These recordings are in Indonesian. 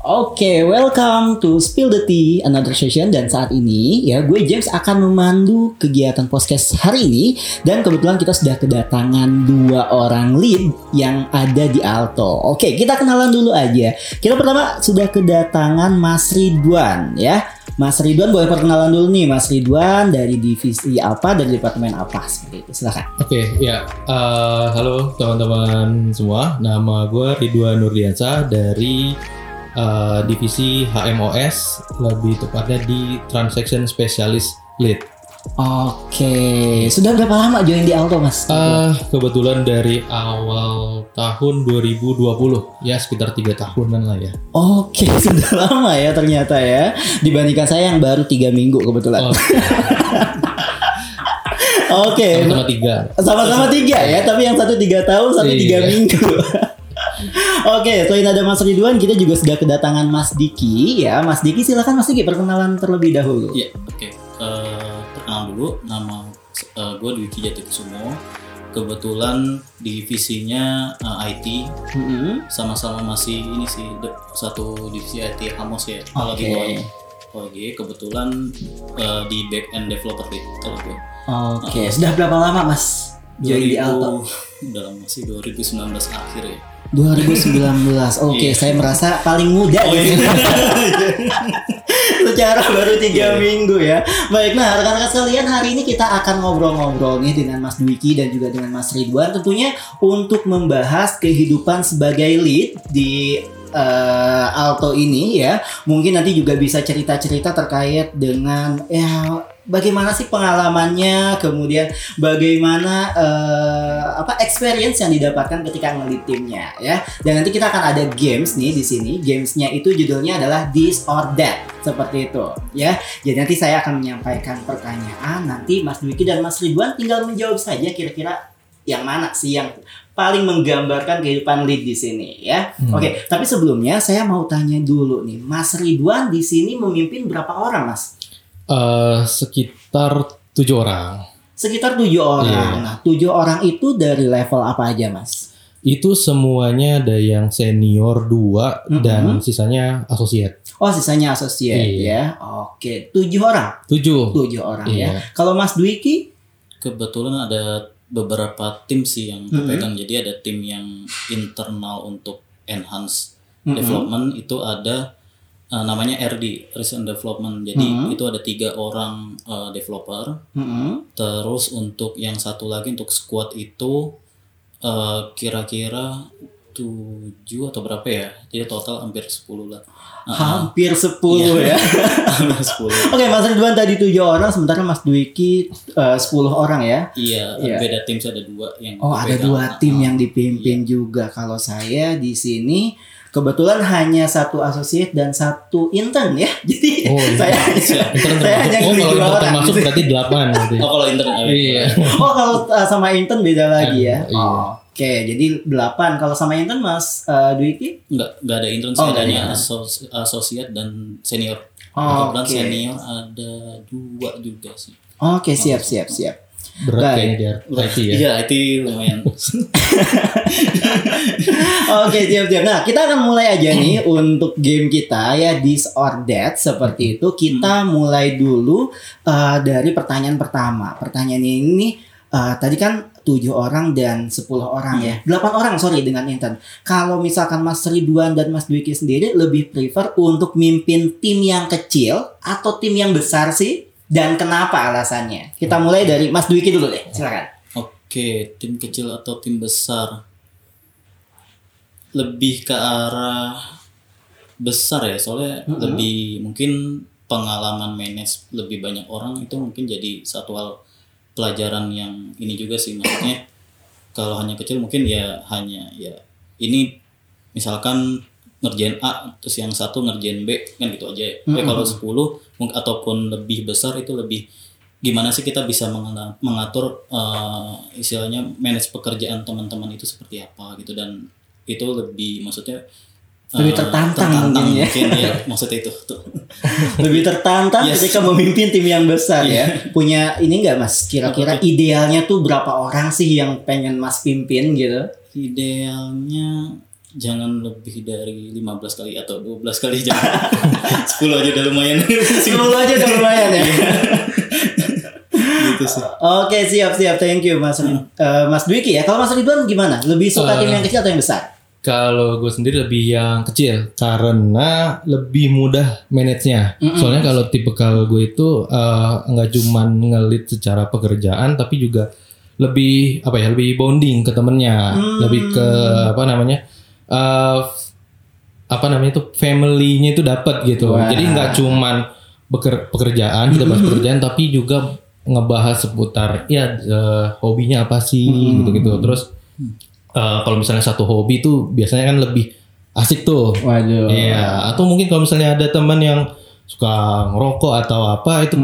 Oke, welcome to Spill the Tea, another session dan saat ini ya gue James akan memandu kegiatan podcast hari ini dan kebetulan kita sudah kedatangan dua orang lead yang ada di Alto. Oke, kita kenalan dulu aja. Kita pertama sudah kedatangan Mas Ridwan ya. Mas Ridwan boleh perkenalan dulu nih Mas Ridwan dari divisi apa dari departemen apa seperti itu. Silakan. Oke, ya. Eh, halo teman-teman semua. Nama gue Ridwan Nurdiansyah dari eh, divisi HMOS, lebih tepatnya di Transaction Specialist Lead. Oke, sudah berapa lama join di Alto Mas? Eh, kebetulan dari awal tahun 2020, ya sekitar tiga tahunan lah ya. Oke, sudah lama ya ternyata ya. Dibandingkan saya yang baru tiga minggu kebetulan. Oh, Oke, sama tiga. sama-sama tiga ya. Tapi yang satu tiga tahun, satu tiga Iya. minggu. Oke, selain ada Mas Ridwan, kita juga sudah kedatangan Mas Diki ya. Mas Diki silakan Mas Diki perkenalan terlebih dahulu. Iya, oke. Eh, perkenalan dulu, nama eh, gue Dwiki Jatikusumo. Kebetulan divisinya eh, IT, Mm-mm. sama-sama masih ini sih de- satu divisi IT Hamos ya. Kalau di Oke. bawahnya OG, kebetulan eh, di back end developer lead kalau gue. Oke, sudah berapa lama Mas join di Alto? Udah lama sih 2019 akhir ya. 2019. Oke, Iya. saya merasa paling muda Oh, iya. sini. Secara baru tiga Iya. minggu ya. Baik, nah rekan-rekan sekalian hari ini kita akan ngobrol-ngobrol nih dengan Mas Dwiki dan juga dengan Mas Ridwan tentunya untuk membahas kehidupan sebagai lead di eh, Alto ini ya. Mungkin nanti juga bisa cerita-cerita terkait dengan ya bagaimana sih pengalamannya, kemudian bagaimana eh, apa experience yang didapatkan ketika ngelit timnya ya. Dan nanti kita akan ada games nih di sini. Gamesnya itu judulnya adalah This or That seperti itu ya. Jadi nanti saya akan menyampaikan pertanyaan. Nanti Mas Dwiki dan Mas Ridwan tinggal menjawab saja kira-kira yang mana sih yang paling menggambarkan kehidupan lead di sini ya. Hmm. Oke, tapi sebelumnya saya mau tanya dulu nih, Mas Ridwan di sini memimpin berapa orang, Mas? Eh, sekitar tujuh orang. Sekitar tujuh orang. Iya. Nah, tujuh orang itu dari level apa aja, Mas? Itu semuanya ada yang senior dua Mhm. dan sisanya associate. Oh, sisanya associate ya. Iya. Oke, tujuh orang. Tujuh. Tujuh orang ya. Iya. Kalau Mas Dwiki? Kebetulan ada beberapa tim sih yang Mhm. pegang. Jadi ada tim yang internal untuk enhance Mhm. development itu ada uh, namanya RD Research and Development. Jadi Mhm. itu ada tiga orang uh, developer. Mm-mm. Terus untuk yang satu lagi untuk squad itu uh, kira-kira tujuh atau berapa ya? Jadi total hampir 10 lah. Uh, Hampir sepuluh ya. hampir 10. Oke, Mas Ridwan tadi tujuh orang, sementara Mas Dwiki sepuluh orang ya. Iya, Iya. beda tim ada dua yang Oh, ada dua tim Uh, yang dipimpin juga. Kalau saya di sini kebetulan hanya satu associate dan satu intern ya. Jadi Oh, iya. saya. Intern Saya hanya. Oh, kalau intern orang. termasuk berarti delapan. Oh kalau intern Iya. Oh, kalau uh, sama intern beda lagi ya. Iya. Oh, Oke, jadi delapan. Kalau sama intern Mas uh, Dwiki? Nggak, nggak ada intern Oh, ada. aso- associate dan senior. Oh, Kebetulan Oke. senior ada dua juga sih. Oke, siap, siap, siap. Berat Baik. kayaknya di IT ya. Iya, itu lumayan. Oke, siap, siap. Nah, kita akan mulai aja nih untuk game kita ya this or that seperti itu. Kita mulai dulu uh, dari pertanyaan pertama. Pertanyaan ini uh, tadi kan tujuh orang dan 10 orang ya. Delapan orang sorry dengan intern. Kalau misalkan Mas Ridwan dan Mas Dwiki sendiri lebih prefer untuk mimpin tim yang kecil atau tim yang besar sih? Dan kenapa alasannya? Kita mulai dari Mas Dwiki dulu deh. Silakan. Oke, tim kecil atau tim besar? Lebih ke arah besar ya, soalnya Mm-mm. lebih mungkin pengalaman manage lebih banyak orang itu mungkin jadi satu hal pelajaran yang ini juga sih maksudnya kalau hanya kecil mungkin ya hanya ya ini misalkan ngerjain A terus yang satu ngerjain B kan gitu aja ya. Tapi Mm-mm. kalau 10 mung- ataupun lebih besar itu lebih gimana sih kita bisa mengatur eh, istilahnya manage pekerjaan teman-teman itu seperti apa gitu dan itu lebih maksudnya Lebih eh, tertantang mungkin ya. mungkin ya maksudnya itu tuh. lebih tertantang Yes. ketika memimpin tim yang besar ya. Iya. Punya ini enggak Mas? Kira-kira idealnya tuh berapa orang sih yang pengen Mas pimpin gitu? idealnya jangan lebih dari 15 kali atau 12 kali jangan 10 aja udah lumayan Sepuluh aja udah lumayan ya. gitu sih Oke siap siap thank you Mas eh, Mas Dwiki ya. Kalau Mas Ridwan gimana? Lebih suka tim Eh. yang kecil atau yang besar? Kalau gue sendiri lebih yang kecil karena lebih mudah manage-nya. Soalnya kalau tipe kalau gue itu eh, nggak cuman ngelit secara pekerjaan tapi juga lebih apa ya lebih bonding ke temennya, lebih ke apa namanya eh apa namanya itu family-nya itu dapat gitu. Wah. Jadi nggak cuman beker- pekerjaan kita bahas pekerjaan tapi juga ngebahas seputar ya eh, hobinya apa sih gitu-gitu. Terus eh, kalau misalnya satu hobi tuh biasanya kan lebih asik tuh. Waduh. Iya, atau mungkin kalau misalnya ada teman yang suka ngerokok atau apa itu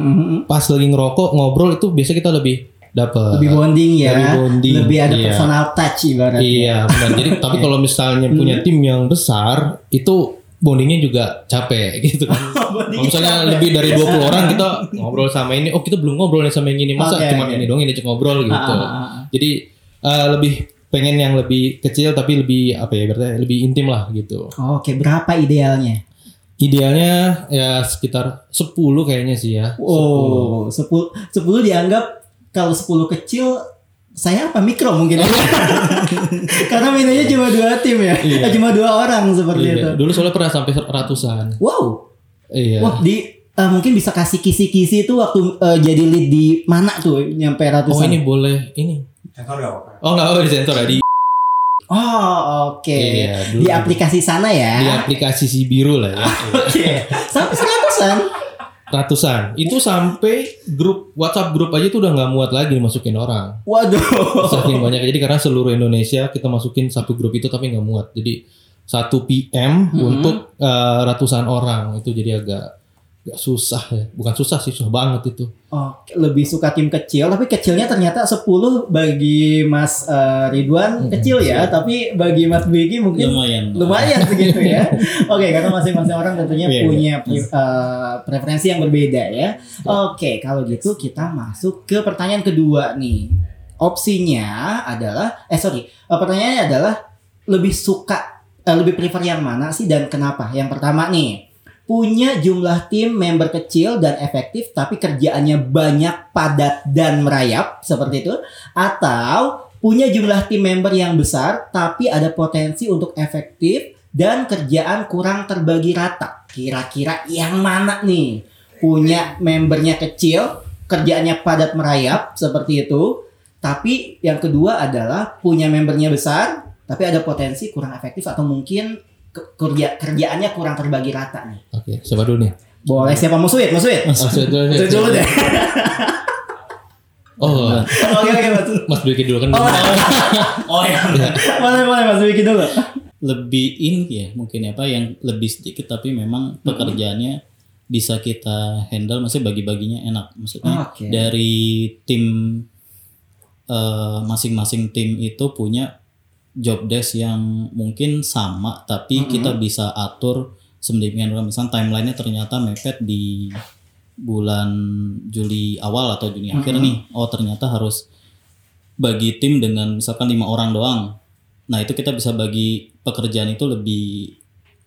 pas lagi ngerokok ngobrol itu biasa kita lebih dapat. Lebih bonding ya. Lebih bonding, Lebih ada iya. personal touch ibaratnya. Iya, benar. Jadi tapi kalau misalnya punya tim yang besar itu bondingnya juga capek gitu kan. Kalau misalnya lebih dari 20 orang kita ngobrol sama ini, oh kita belum ngobrol sama yang ini. Masa Oke, cuma oke. ini doang ini ngobrol gitu. Ah, ah, ah. Jadi eh, lebih pengen yang lebih kecil tapi lebih apa ya berarti lebih intim lah gitu. Oke, berapa idealnya? Idealnya ya sekitar 10 kayaknya sih ya. Oh, 10 10 dianggap kalau 10 kecil saya apa mikro mungkin ya. Karena mainnya cuma dua tim ya. Iya. Eh, cuma dua orang seperti itu. Iya. Dulu soalnya pernah sampai ratusan. Wow. Iya. Wah, di eh, mungkin bisa kasih kisi-kisi itu waktu eh, jadi lead di mana tuh nyampe Oh ratusan. ini boleh ini. Sensor gak apa-apa. Oh nggak apa di sensor ya di, Oh, oke. Iya, dulu. Di aplikasi sana ya. di aplikasi si biru lah ya. Oke. Sampai seratusan. Ratusan. Itu sampai grup WhatsApp grup aja tuh udah nggak muat lagi dimasukin orang. Waduh. Saking banyak. Jadi karena seluruh Indonesia kita masukin satu grup itu tapi nggak muat. Jadi satu PM untuk eh, ratusan orang itu jadi agak agak susah ya. Bukan susah sih, susah banget itu. Oke, lebih suka tim kecil, tapi kecilnya ternyata 10 bagi Mas eh, Ridwan kecil ya, tapi bagi Mas Bigi mungkin lumayan lumayan segitu ya. Oke, karena masing-masing orang tentunya Iya, punya pri- eh, preferensi yang berbeda ya. Oke, kalau gitu kita masuk ke pertanyaan kedua nih. Opsinya adalah, eh sorry, eh, pertanyaannya adalah lebih suka, eh, lebih prefer yang mana sih dan kenapa? Yang pertama nih, punya jumlah tim member kecil dan efektif tapi kerjaannya banyak, padat dan merayap seperti itu atau punya jumlah tim member yang besar tapi ada potensi untuk efektif dan kerjaan kurang terbagi rata. Kira-kira yang mana nih? Punya membernya kecil, kerjaannya padat merayap seperti itu. Tapi yang kedua adalah punya membernya besar tapi ada potensi kurang efektif atau mungkin kerja kerjaannya kurang terbagi rata nih. Oke, siapa dulu nih? Boleh siapa musuhin? Musuhin. Oh, siapa dulu, dulu deh. Oh, Oke oke Mas. Mas Dwiki dulu kan. oh ya Boleh boleh Mas Wiki dulu. lebih ini ya mungkin apa yang lebih sedikit tapi memang pekerjaannya bisa kita handle maksudnya bagi-baginya enak maksudnya Oke. dari tim eh, masing-masing tim itu punya job desk yang mungkin sama tapi kita bisa atur sedemikian rupa. Misalnya timelinenya ternyata mepet di bulan Juli awal atau Juni akhir nih. Oh ternyata harus bagi tim dengan misalkan lima orang doang. Nah itu kita bisa bagi pekerjaan itu lebih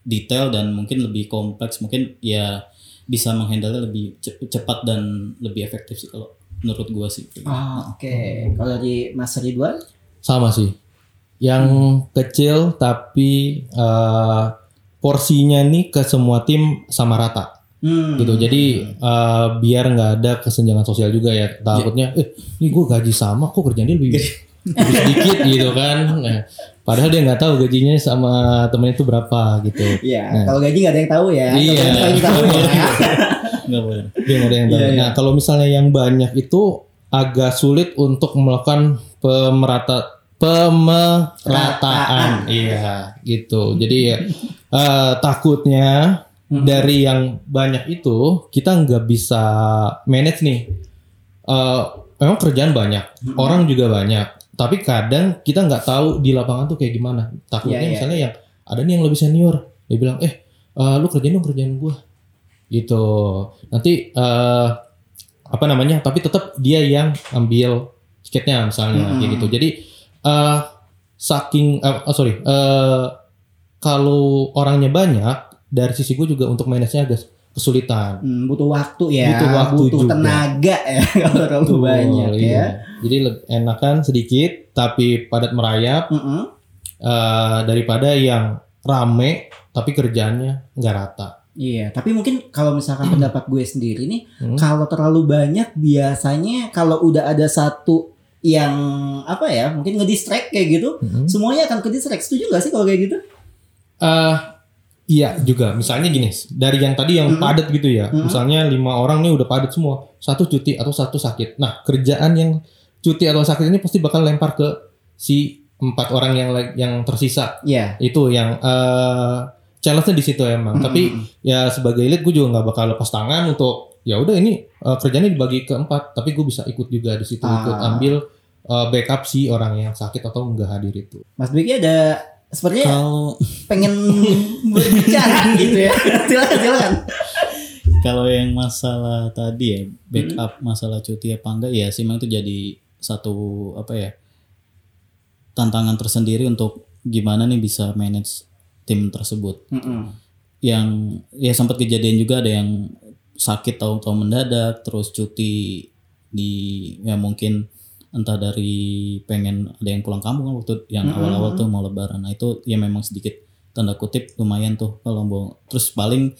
detail dan mungkin lebih kompleks. Mungkin ya bisa menghandle lebih ce- cepat dan lebih efektif sih kalau menurut gua sih. Oh, Oke, kalau dari Mas Ridwan? Sama sih. Yang kecil tapi eh, porsinya nih ke semua tim sama rata Hmm. gitu. Jadi eh, biar nggak ada kesenjangan sosial juga ya. Takutnya, eh ini gue gaji sama, kok kerjanya lebih, lebih sedikit gitu kan. Nah, padahal dia nggak tahu gajinya sama temennya itu berapa gitu. Iya, Nah. kalau gaji nggak ada yang tahu ya. Iya. Tahu ya. nggak boleh Dia nggak ada yang tahu. Iya, iya. Nah kalau misalnya yang banyak itu agak sulit untuk melakukan pemerata pemerataan. Iya, gitu. Jadi ya eh, takutnya Hmm. dari yang banyak itu kita nggak bisa manage nih. Eh, memang kerjaan banyak, Hmm. orang juga banyak. Tapi kadang kita nggak tahu di lapangan tuh kayak gimana. Takutnya Iya, iya. misalnya yang ada nih yang lebih senior, dia bilang, eh eh, lu kerjain dong kerjaan gua gitu. Nanti eh apa namanya? Tapi tetap dia yang ambil tiketnya misalnya Hmm. kayak gitu. Jadi eh saking eh, oh, sorry eh kalau orangnya banyak dari sisi gue juga untuk manage-nya agak kesulitan. Hmm, butuh waktu ya, Butuh waktu juga. tenaga ya kalau terlalu Betul, banyak iya. ya. Jadi enakan sedikit tapi padat merayap Mm-mm. eh, daripada yang rame tapi kerjaannya nggak rata. Iya, tapi mungkin kalau misalkan pendapat gue sendiri nih, Hmm. kalau terlalu banyak biasanya kalau udah ada satu yang apa ya, mungkin ngedistract kayak gitu, Mhm. semuanya akan ke distract. Setuju gak sih kalau kayak gitu? Eh, iya juga. Misalnya gini, dari yang tadi yang Mm-mm. padat gitu ya. Mm-mm. Misalnya lima orang nih udah padat semua, satu cuti atau satu sakit. Nah kerjaan yang cuti atau sakit ini pasti bakal lempar ke si empat orang yang yang tersisa. Iya. Itu yang eh challenge-nya di situ emang. Mm-mm. Tapi ya sebagai lead gue juga nggak bakal lepas tangan untuk ya udah ini eh, kerjanya dibagi ke empat. Tapi gue bisa ikut juga di situ ikut Ah. ambil eh, backup si orang yang sakit atau enggak hadir itu. Mas Biki ada sepertinya Kalau pengen berbicara gitu ya. silakan, silakan. kalau yang masalah tadi ya Hmm. backup masalah cuti apa enggak ya sih memang itu jadi satu apa ya tantangan tersendiri untuk gimana nih bisa manage tim tersebut. Mm-mm. Yang ya sempat kejadian juga ada yang sakit tahu-tahu mendadak terus cuti di ya mungkin entah dari pengen ada yang pulang kampung kan waktu yang awal-awal tuh mau lebaran. Nah itu ya memang sedikit tanda kutip lumayan tuh kalau mau. Terus paling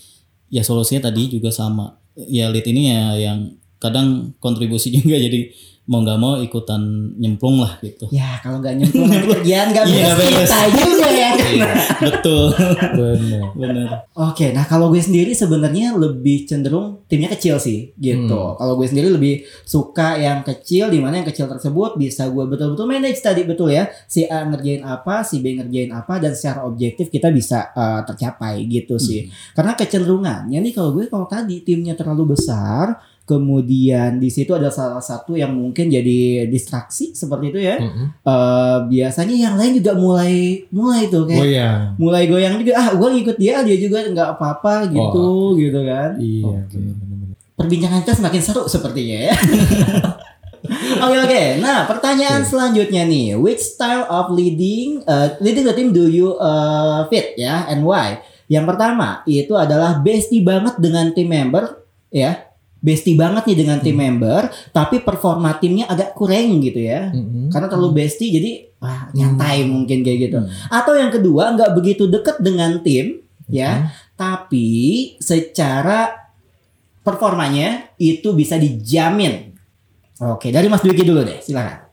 ya solusinya tadi juga sama. Ya lead ini ya yang kadang kontribusi juga jadi mau nggak mau ikutan nyemplung lah gitu Ya kalau nggak nyemplung nanti kerjaan nggak Iya, beres nggak beres. kita juga ya. betul Benar. bener Oke, nah kalau gue sendiri sebenarnya lebih cenderung timnya kecil sih, gitu. Hmm. Kalau gue sendiri lebih suka yang kecil, di mana yang kecil tersebut bisa gue betul-betul manage tadi betul ya. Si A ngerjain apa, si B ngerjain apa, dan secara objektif kita bisa eh, tercapai gitu sih. Karena kecenderungannya nih kalau gue kalau tadi timnya terlalu besar, kemudian di situ ada salah satu yang mungkin jadi distraksi seperti itu ya. Mm-mm. Eh, biasanya yang lain juga mulai mulai tuh kayak Goyang. mulai goyang juga ah gue ngikut dia dia juga nggak apa-apa gitu gitu kan Iya. Oke. benar-benar. perbincangan kita semakin seru sepertinya ya oke oke nah pertanyaan Oke. selanjutnya nih which style of leading uh, leading the team do you uh, fit ya and why yang pertama itu adalah bestie banget dengan tim member ya bestie banget nih dengan tim member tapi performa timnya agak kurang gitu ya. Mm-mm. karena terlalu bestie jadi wah nyantai mungkin kayak gitu. Hmm. atau yang kedua nggak begitu deket dengan tim ya. Tapi secara performanya itu bisa dijamin. Oke dari Mas Dwiki dulu deh silakan.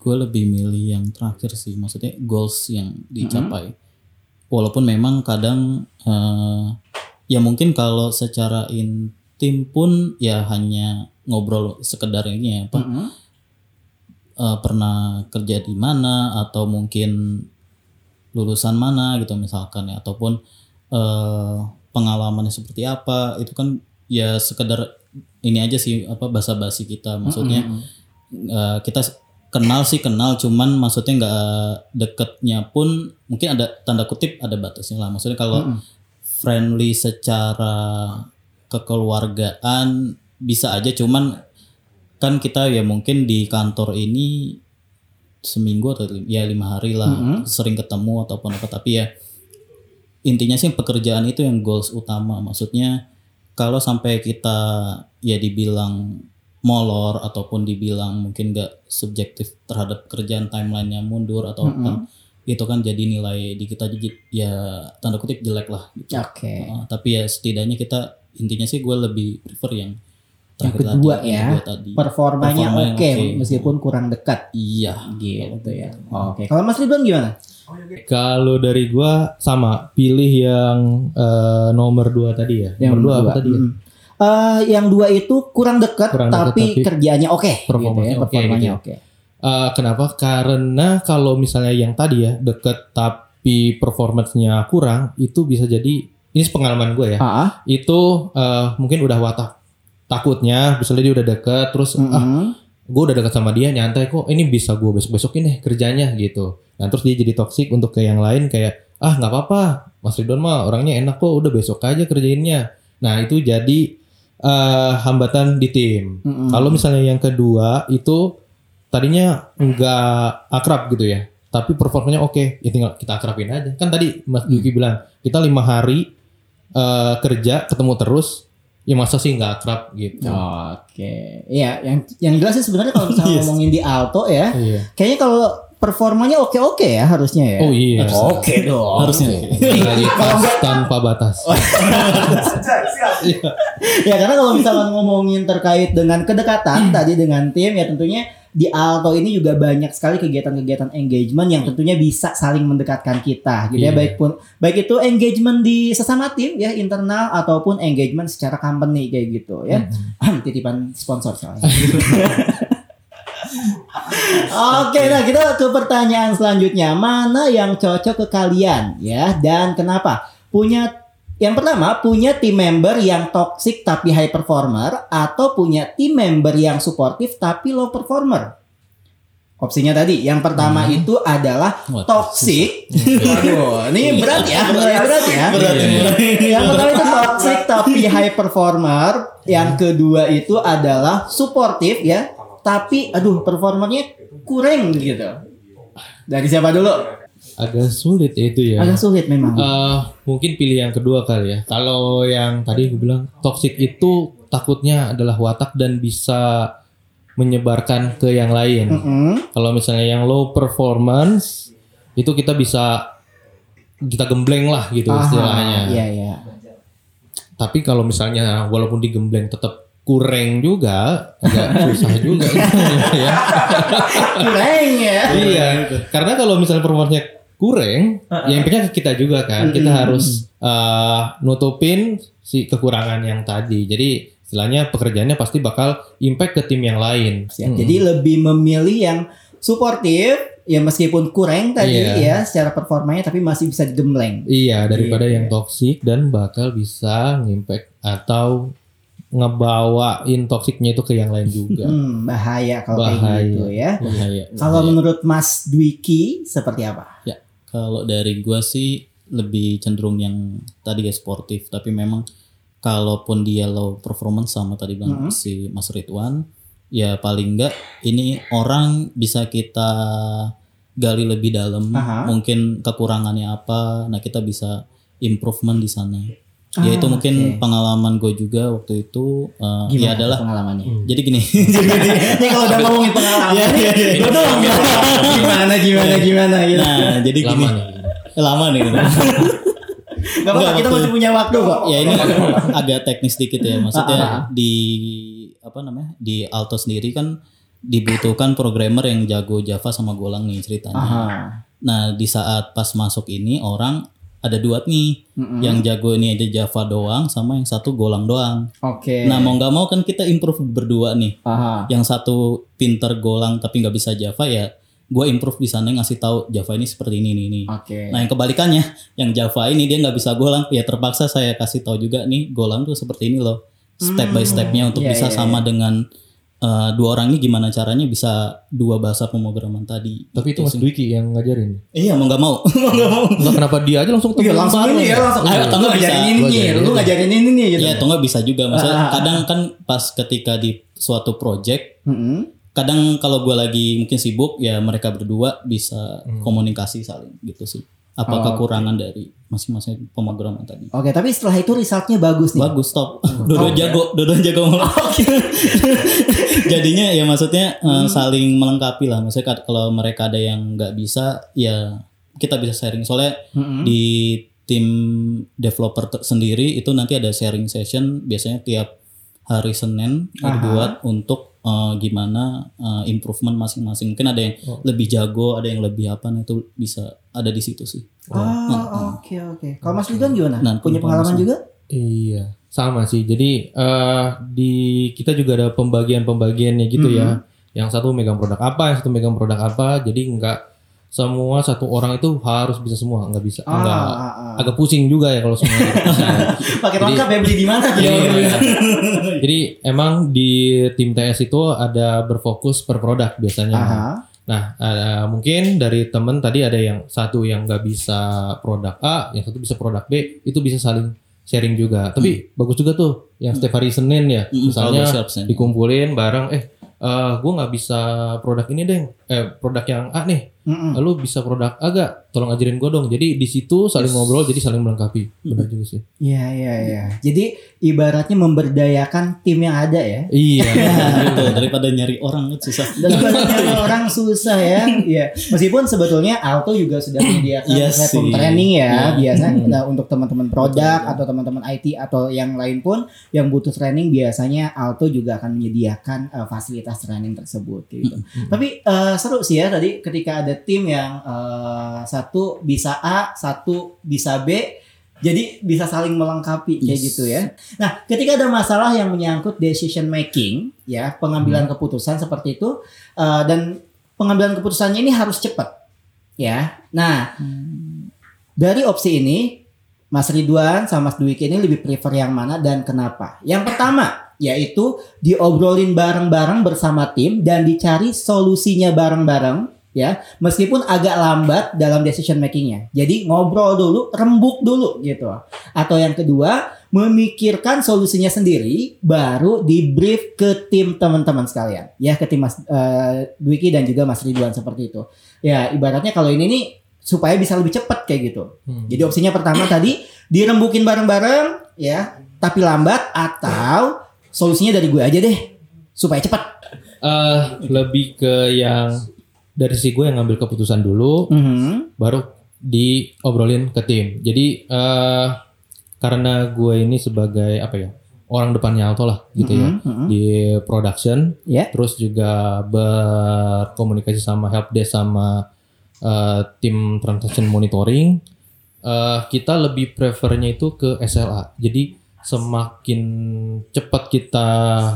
Gue lebih milih yang terakhir sih maksudnya goals yang dicapai. Walaupun memang kadang eh, ya mungkin kalau secara intim pun ya hanya ngobrol sekedar ini ya apa Mm-mm. eh, pernah kerja di mana atau mungkin lulusan mana gitu misalkan ya ataupun eh, pengalamannya seperti apa itu kan ya sekedar ini aja sih apa basa-basi kita maksudnya Mm-mm. eh, kita s- kenal sih kenal cuman maksudnya nggak deketnya pun mungkin ada tanda kutip ada batasnya lah maksudnya kalau Mm-mm. friendly secara kekeluargaan bisa aja cuman kan kita ya mungkin di kantor ini seminggu atau ya lima hari lah Mm-mm. sering ketemu ataupun apa tapi ya intinya sih pekerjaan itu yang goals utama maksudnya kalau sampai kita ya dibilang molor ataupun dibilang mungkin gak subjektif terhadap kerjaan timelinenya mundur atau apa itu kan jadi nilai di kita jadi ya tanda kutip jelek lah gitu. oke Uh, tapi ya setidaknya kita intinya sih gue lebih prefer yang Yang terakhir kedua tadi, ya. yang kedua tadi. performanya Performanya oke oke. meskipun kurang dekat Iya. gitu ya oke kalau Mas Ridwan gimana Kalau dari gua sama, pilih yang eh, nomor dua tadi ya. nomor dua apa tadi ya? Eh, yang dua itu kurang dekat Kurang dekat, tapi, tapi kerjaannya oke performanya gitu ya, oke performanya gitu ya. oke Eh, kenapa? Karena kalau misalnya yang tadi ya deket tapi performance-nya kurang, itu bisa jadi ini pengalaman gue ya. Ah, ah. Itu eh, mungkin udah watak takutnya, misalnya dia udah deket, terus ah Mm-mm. gue udah deket sama dia nyantai kok, ini bisa gue besok besokin nih kerjanya gitu. Nah terus dia jadi toksik untuk ke yang lain kayak ah nggak apa-apa, Mas Ridwan mah orangnya enak kok, udah besok aja kerjainnya. Nah itu jadi eh, hambatan di tim. Mm-mm. Kalau misalnya yang kedua itu tadinya nggak akrab gitu ya. tapi performanya oke, ya tinggal kita akrabin aja. Kan tadi Mas Duki bilang kita lima hari eh, kerja ketemu terus, ya masa sih nggak akrab gitu. Oke, iya yang yang jelas sih sebenarnya kalau misalnya Yes. ngomongin di alto ya, Iya. kayaknya kalau performanya oke-oke ya harusnya ya. Oh iya. Oke dong. Harusnya. Realitas tanpa batas. ya karena kalau misalnya ngomongin terkait dengan kedekatan tadi dengan tim ya tentunya di Alto ini juga banyak sekali kegiatan-kegiatan engagement yang tentunya bisa saling mendekatkan kita gitu ya Iya. baik pun baik itu engagement di sesama tim ya internal ataupun engagement secara company kayak gitu ya titipan sponsor soalnya Oke, nah kita ke pertanyaan selanjutnya. Mana yang cocok ke kalian ya dan kenapa? Punya yang pertama, punya team member yang toxic tapi high performer atau punya team member yang suportif tapi low performer? Opsinya tadi, yang pertama itu adalah Wah, toxic. Waduh, ini berat ya, mulai berat ya. Berat Iya. ini. Yang pertama itu toxic tapi high performer. Yang kedua itu adalah suportif ya, tapi aduh performernya kurang gitu. Dari siapa dulu? Agak sulit ya itu ya. Agak sulit memang. Eh, mungkin pilih yang kedua kali ya. Kalau yang tadi gue bilang toxic itu takutnya adalah watak dan bisa menyebarkan ke yang lain. Mm-mm. Kalau misalnya yang low performance itu kita bisa kita gembleng lah gitu Aha, istilahnya. Iya iya. Tapi kalau misalnya walaupun digembleng tetap kurang juga agak susah juga ya. Kurang ya. iya. Karena kalau misalnya performanya kurang, ya impactnya ke kita juga kan. Kita harus eh, nutupin si kekurangan yang tadi. Jadi istilahnya pekerjaannya pasti bakal impact ke tim yang lain. Ya, Jadi lebih memilih yang suportif ya meskipun kurang tadi Iya. ya secara performanya tapi masih bisa digembleng. Iya, daripada Iya. yang toxic dan bakal bisa ngimpact atau ngebawain toksiknya itu ke yang lain juga. Hmm, bahaya kalau kayak Bahaya. gitu ya. Bahaya. Kalau menurut Mas Dwiki seperti apa? Ya, kalau dari gua sih lebih cenderung yang tadi ya sportif, tapi memang kalaupun dia low performance sama tadi bilang si Mas Ridwan, ya paling enggak ini orang bisa kita gali lebih dalam, Aha. mungkin kekurangannya apa, nah kita bisa improvement di sana. Ya itu Ah, mungkin oke. pengalaman gue juga waktu itu uh, Gimana ya adalah pengalamannya? jadi gini Ini kalau udah ngomongin pengalaman, Iya, iya, iya. gue doang gimana gimana gimana gitu. nah jadi gini Lama nih. lama nih gitu. Gak apa-apa, kita masih punya waktu kok. ya ini agak teknis dikit ya Ah, ah, ah. maksudnya di apa namanya di Alto sendiri kan dibutuhkan programmer yang jago Java sama Golang nih ceritanya. Aha. Nah di saat pas masuk ini orang ada dua nih Mm-mm. yang jago ini aja Java doang sama yang satu Golang doang. Oke. Nah mau nggak mau kan kita improve berdua nih. Aha. Yang satu pinter Golang tapi nggak bisa Java ya gue improve di sana ngasih tahu Java ini seperti ini ini. ini. Oke. Nah yang kebalikannya, yang Java ini dia nggak bisa Golang, ya terpaksa saya kasih tahu juga nih Golang tuh seperti ini loh, step by stepnya untuk Iya, bisa iya, sama dengan eh, dua orang ini gimana caranya bisa dua bahasa pemrograman tadi. Tapi itu Mas Dwiki yang ngajarin. Iya mau nggak mau, mau nggak mau. Kenapa dia aja langsung Iya temuin langsung ini ya langsung. Ah, Ayo, atau nggak bisa. ini nih, lu aja. ngajarin ini nih gitu. Iya atau nggak bisa juga, maksudnya Ah, kadang kan pas ketika di suatu project, kadang kalau gue lagi mungkin sibuk ya mereka berdua bisa komunikasi saling gitu sih. Apa Oh, kekurangan dari masing-masing pemrograman tadi. Oke, tapi setelah itu resultnya bagus nih. Bagus top. Dua Oke. jago, dua jago malah. Jadinya ya maksudnya eh, saling melengkapi lah. Maksudnya kalau mereka ada yang nggak bisa ya kita bisa sharing. Soalnya Mm-mm. di tim developer sendiri itu nanti ada sharing session biasanya tiap hari Senin Aha. dibuat untuk eh, gimana eh, improvement masing-masing. Mungkin ada yang lebih jago, ada yang lebih apa, nah itu bisa ada di situ sih. Oh, oke oke. Kalau Mas Ridwan gimana? Nah, Punya pengalaman juga? Iya, sama sih. Jadi eh di kita juga ada pembagian-pembagiannya gitu ya. Yang satu megang produk apa, yang satu megang produk apa. Jadi nggak semua satu orang itu harus bisa semua, nggak bisa. Ah, Nggak ah, ah. agak pusing juga ya kalau semua. gitu bisa. Pakai lengkap ya beli di mana? Iya. Jadi emang di tim TS itu ada berfokus per produk biasanya. Aha. Nah, ada- mungkin dari temen tadi ada yang satu yang nggak bisa produk A, yang satu bisa produk B, itu bisa saling sharing juga. Tapi bagus juga tuh yang setiap hari Senin ya, Hmm, misalnya dikumpulin bareng, eh eh gue nggak bisa produk ini deh, eh produk yang A nih, Mm-mm. lalu bisa produk A gak? Tolong ajarin gue dong. Jadi di situ saling ngobrol, jadi saling melengkapi. Benar juga sih. Iya iya iya. Jadi ibaratnya memberdayakan tim yang ada ya. Iya. gitu daripada nyari orang susah Daripada nyari orang susah ya. Iya. Meskipun sebetulnya Alto juga sudah menyediakan Iya platform training ya. Iya. Biasanya nah, untuk teman-teman produk atau teman-teman IT atau yang lain pun yang butuh training biasanya Alto juga akan menyediakan uh, fasilitas training tersebut gitu. Tapi uh, seru sih ya tadi ketika ada tim yang uh, satu bisa A, satu bisa B. Jadi bisa saling melengkapi kayak Yes. gitu ya. Nah, ketika ada masalah yang menyangkut decision making, ya pengambilan keputusan seperti itu, uh, dan pengambilan keputusannya ini harus cepat, ya. Nah, dari opsi ini, Mas Ridwan sama Mas Dwiki ini lebih prefer yang mana dan kenapa? Yang pertama, yaitu diobrolin bareng-bareng bersama tim dan dicari solusinya bareng-bareng ya meskipun agak lambat dalam decision makingnya. Jadi ngobrol dulu rembuk dulu gitu. Atau yang kedua memikirkan solusinya sendiri baru di brief ke tim teman-teman sekalian. Ya ke tim Mas eh, Dwiki dan juga Mas Ridwan seperti itu. Ya ibaratnya kalau ini nih supaya bisa lebih cepat kayak gitu. Hmm. jadi opsinya pertama tadi dirembukin bareng-bareng ya tapi lambat atau solusinya dari gue aja deh supaya cepat. Eh, lebih ke yang dari sisi gue yang ngambil keputusan dulu, Mhm. baru diobrolin ke tim. Jadi eh karena gue ini sebagai apa ya orang depannya Alto lah gitu ya Mhm, mhm. di production, Ya. terus juga berkomunikasi sama helpdesk sama eh, tim transaction monitoring. eh, kita lebih prefernya itu ke SLA. Jadi semakin cepat kita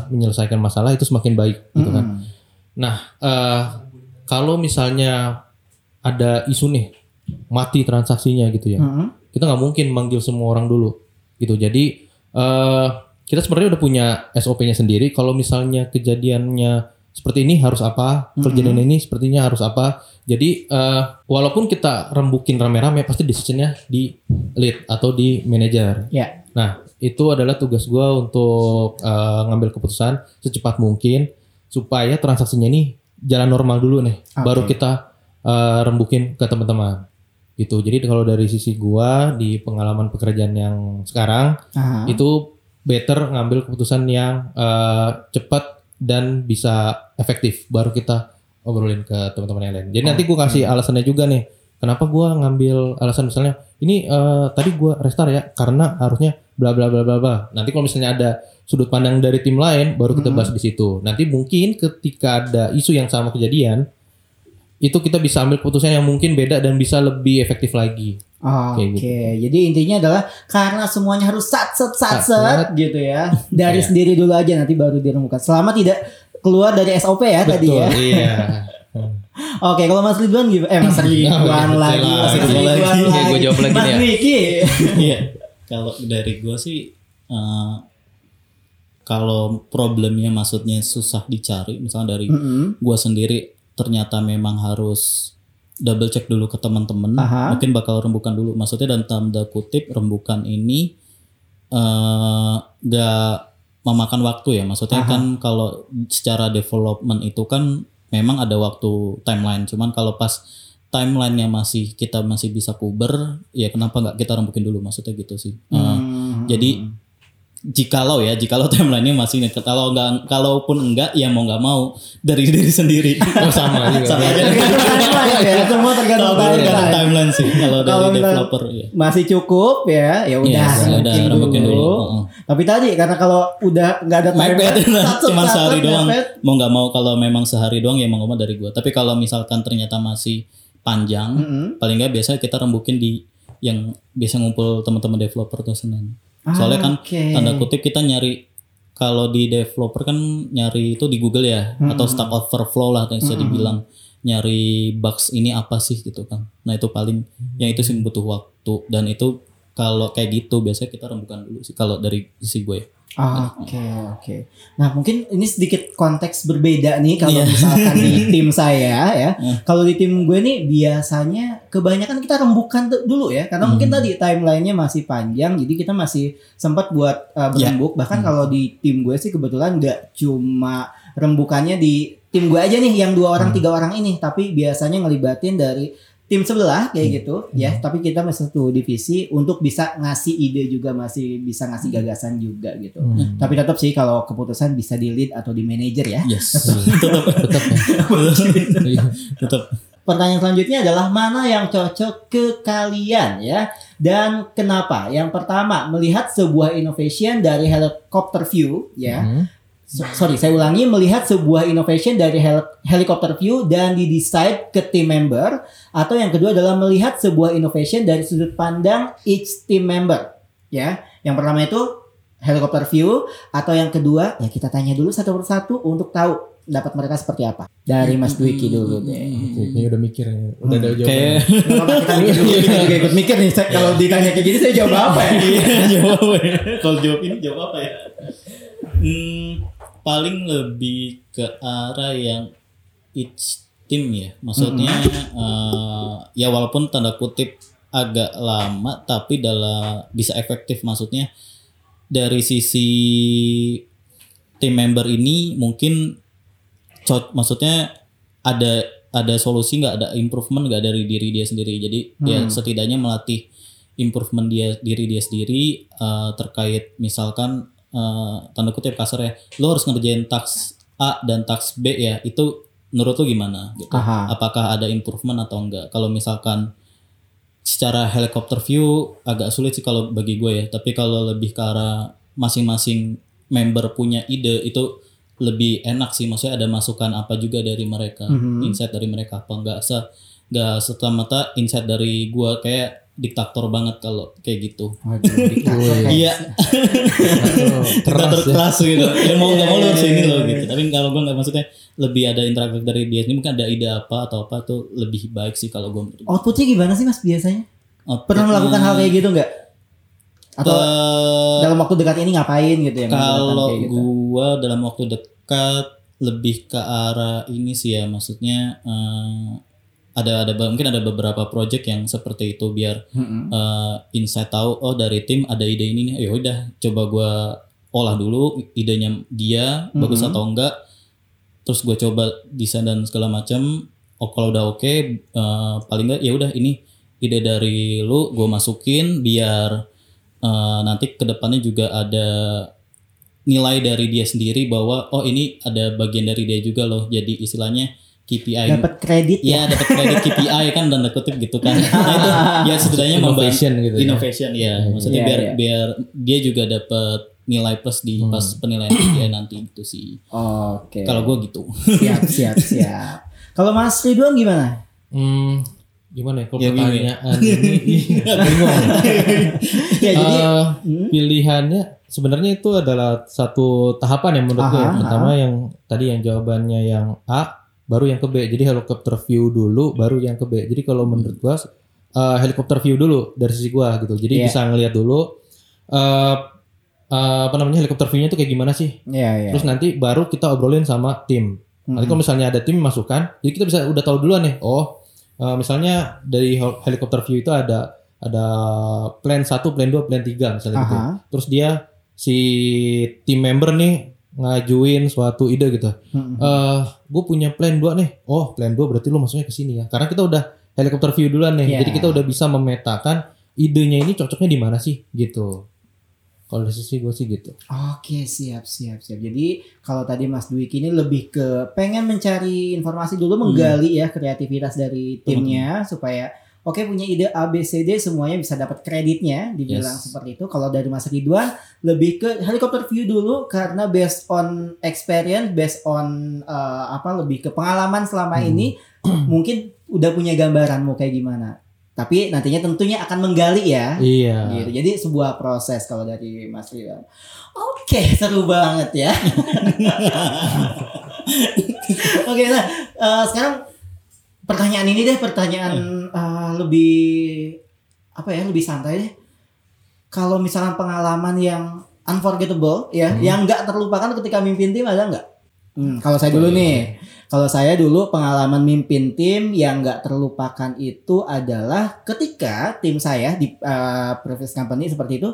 menyelesaikan masalah itu semakin baik gitu kan. Mhm. Nah, eh, kalau misalnya ada isu nih mati transaksinya gitu ya, Mhm. kita nggak mungkin manggil semua orang dulu gitu. Jadi eh, kita sebenarnya udah punya SOP-nya sendiri. Kalau misalnya kejadiannya seperti ini harus apa, kejadian ini sepertinya harus apa. Jadi eh, walaupun kita rembukin rame-rame, pasti decisionnya di lead atau di manajer. Ya. Nah, itu adalah tugas gua untuk eh, ngambil keputusan secepat mungkin supaya transaksinya ini jalan normal dulu nih, Oke. baru kita eh, rembukin ke teman-teman. Gitu. Jadi kalau dari sisi gua di pengalaman pekerjaan yang sekarang Aha. itu better ngambil keputusan yang eh, cepat dan bisa efektif, baru kita obrolin ke teman-teman yang lain. Jadi nanti gua kasih alasannya juga nih. Kenapa gua ngambil alasan misalnya ini eh, tadi gua restart ya karena harusnya bla bla bla bla bla. Nanti kalau misalnya ada sudut pandang dari tim lain baru kita bahas di situ. Nanti mungkin ketika ada isu yang sama kejadian itu kita bisa ambil keputusan yang mungkin beda dan bisa lebih efektif lagi. Oke, Kayak gitu. jadi intinya adalah karena semuanya harus sat set sat Sat, set gitu ya. Dari Iya. sendiri dulu aja nanti baru dirembukan. Selama tidak keluar dari SOP ya tadi ya. Iya. Oke, kalau Mas Ridwan gimana? Eh Mas Ridwan Oh, lagi, iya, Mas iya, Ridwan lagi. lagi. Oke, gua jawab lagi Mas nih ya. Dwiki. Iya. Kalau dari gue sih eh, kalau problemnya maksudnya susah dicari, misalnya dari Mm-mm. gua sendiri ternyata memang harus double check dulu ke teman-teman, mungkin bakal rembukan dulu. Maksudnya dalam tanda kutip rembukan ini eh gak memakan waktu ya. Maksudnya Aha. kan kalau secara development itu kan memang ada waktu timeline. Cuman kalau pas timelinenya masih kita masih bisa kuber, ya kenapa nggak kita rembukin dulu? Maksudnya gitu sih. Hmm. jadi jikalau ya, jikalau timelinenya masih nekat, kalau enggak, kalaupun enggak, ya mau nggak mau dari diri sendiri. Oh, sama juga. Sama aja. Tergantung timeline ya, semua tergantung timeline. timeline sih, kalau dari developer ya. Masih cukup ya, ya udah Iya, ya udah rembukin dulu. dulu. Heeh. Tapi tadi karena kalau udah nggak ada timeline, cuma sehari set, doang. Mau nggak mau kalau memang sehari doang ya mau nggak mau dari gua. Tapi kalau misalkan ternyata masih panjang, Mm-mm. paling nggak biasanya kita rembukin di yang biasa ngumpul teman-teman developer tuh Senin. Soalnya kan Oke. tanda kutip kita nyari kalau di developer kan nyari itu di Google ya atau Stack Overflow lah yang bisa dibilang nyari bugs ini apa sih gitu kan. Nah itu paling yang itu sih butuh waktu dan itu kalau kayak gitu biasanya kita rembukan dulu sih kalau dari sisi gue ya. Oke oke. Nah mungkin ini sedikit konteks berbeda nih kalau Iya. misalkan di tim saya ya. Hmm. Kalau di tim gue nih biasanya kebanyakan kita rembukan dulu ya, karena mungkin Hmm. tadi timelinenya masih panjang, jadi kita masih sempat buat uh, Ya. berembuk. Bahkan Hmm. kalau di tim gue sih kebetulan nggak cuma rembukannya di tim gue aja nih yang dua orang Hmm. tiga orang ini, tapi biasanya ngelibatin dari tim sebelah kayak Hmm. gitu ya. Tapi kita masih satu divisi untuk bisa ngasih ide juga masih bisa ngasih gagasan juga gitu. Hmm. Tapi tetap sih kalau keputusan bisa di lead atau di manajer ya. Yes. tetap tetap ya. Iya. Tetap. Pertanyaan selanjutnya adalah mana yang cocok ke kalian ya dan kenapa? Yang pertama melihat sebuah innovation dari helicopter view ya. Hmm. So- sorry, saya ulangi melihat sebuah innovation dari hel- helicopter view dan di-decide ke team member atau yang kedua adalah melihat sebuah innovation dari sudut pandang each team member ya. Yang pertama itu helicopter view atau yang kedua ya kita tanya dulu satu persatu untuk tahu dapat mereka seperti apa. Dari Mas Dwiki dulu deh. Kayaknya udah mikir ya. Udah ada jawabannya. Kayak Nggak apa-apa, kita mikir ikut mikir nih. Saya- Kalau ditanya kayak gini saya jawab apa ya? jawab apa ya? Kalau jawab ini jawab apa ya? Hmm, paling lebih ke arah yang each team ya. Maksudnya eh, ya walaupun tanda kutip agak lama tapi dalam bisa efektif maksudnya dari sisi tim member ini mungkin co- maksudnya ada ada solusi nggak ada improvement nggak dari diri dia sendiri jadi dia Hmm. setidaknya melatih improvement dia diri dia sendiri eh, terkait misalkan eh, tanda kutip kasar ya lo harus ngerjain task A dan task B ya itu menurut lo gimana? Gitu. Aha. apakah ada improvement atau enggak? Kalau misalkan secara helicopter view agak sulit sih kalau bagi gue ya tapi kalau lebih ke arah masing-masing member punya ide itu lebih enak sih. Maksudnya ada masukan apa juga dari mereka? Mhm. insight dari mereka apa enggak? Se enggak serta mata insight dari gue. Kayak diktator banget kalau kayak gitu iya diktator keras gitu ya mau nggak mau lo harus Iya, ini iya, loh iya. gitu tapi kalau gue nggak maksudnya lebih ada interaktif dari dia ini mungkin ada ide apa atau apa tuh lebih baik sih kalau gue gue. Outputnya gimana sih mas biasanya? Outputnya- Pernah melakukan hal kayak gitu nggak? Atau Eh, dalam waktu dekat ini ngapain gitu ya? kalau gitu? gua dalam waktu dekat lebih ke arah ini sih ya maksudnya eh, ada ada mungkin ada beberapa project yang seperti itu biar Mm-mm. eh, insight tahu oh dari tim ada ide ini nih ya udah coba gua olah dulu idenya dia bagus Mhm. atau enggak terus gue coba desain dan segala macam oh kalau udah oke eh, paling enggak ya udah ini ide dari lu gue masukin biar eh, nanti ke depannya juga ada nilai dari dia sendiri bahwa oh ini ada bagian dari dia juga loh jadi istilahnya KPI Dapat kredit ya? ya dapat kredit KPI kan dan kutip gitu kan nah, itu ya setidaknya membantu Innovation gitu ya. innovation ya maksudnya Iya, biar iya. biar dia juga dapat nilai plus di Hmm. pas penilaian KPI nanti itu sih Oke. kalau gue gitu siap siap siap. Kalau Mas Ridwan gimana? Hmm, gimana ya kalau Ya, ya. pertanyaan ini iya, bingung. ya jadi Hmm? pilihannya sebenarnya itu adalah satu tahapan yang menurut gue ya. Aha, Pertama yang tadi yang jawabannya yang A, baru yang ke B. Jadi helikopter view dulu, baru yang ke B. Jadi kalau menurut gua eh, helikopter view dulu dari sisi gua gitu. Jadi Iya. bisa ngelihat dulu eh eh, apa namanya helikopter view-nya itu kayak gimana sih? ya ya. Terus nanti baru kita obrolin sama tim. Nanti Mm-mm. kalau misalnya ada tim masukan, jadi kita bisa udah tahu duluan nih. Oh, eh, misalnya dari hel- helikopter view itu ada ada plan 1, plan 2, plan 3 misalnya gitu. Terus dia si tim member nih ngajuin suatu ide gitu. Mm-mm. Eh, gue punya plan 2 nih. Oh, plan 2 berarti lu masuknya ke sini ya. Karena kita udah helikopter view duluan nih. Iya. Jadi kita udah bisa memetakan idenya ini cocoknya di mana sih gitu. Kalau dari sisi gue sih gitu. Oke siap siap siap. Jadi kalau tadi Mas Dwiki ini lebih ke pengen mencari informasi dulu menggali ya kreativitas dari timnya supaya oke punya ide A B C D semuanya bisa dapat kreditnya dibilang Yes. seperti itu. Kalau dari Mas Ridwan lebih ke helicopter view dulu karena based on experience, based on eh, apa lebih ke pengalaman selama Hmm. ini mungkin udah punya gambaran mau kayak gimana. Tapi nantinya tentunya akan menggali ya Iya. gitu. Jadi sebuah proses kalau dari Mas Ridwan. Oke, seru banget ya. Oke, nah eh, sekarang pertanyaan ini deh pertanyaan eh, lebih apa ya lebih santai deh. kalau misalkan pengalaman yang unforgettable ya, yang nggak terlupakan ketika mimpin tim ada nggak? Hmm, kalau saya dulu nih, kalau saya dulu pengalaman mimpin tim yang nggak terlupakan itu adalah ketika tim saya di uh, previous company seperti itu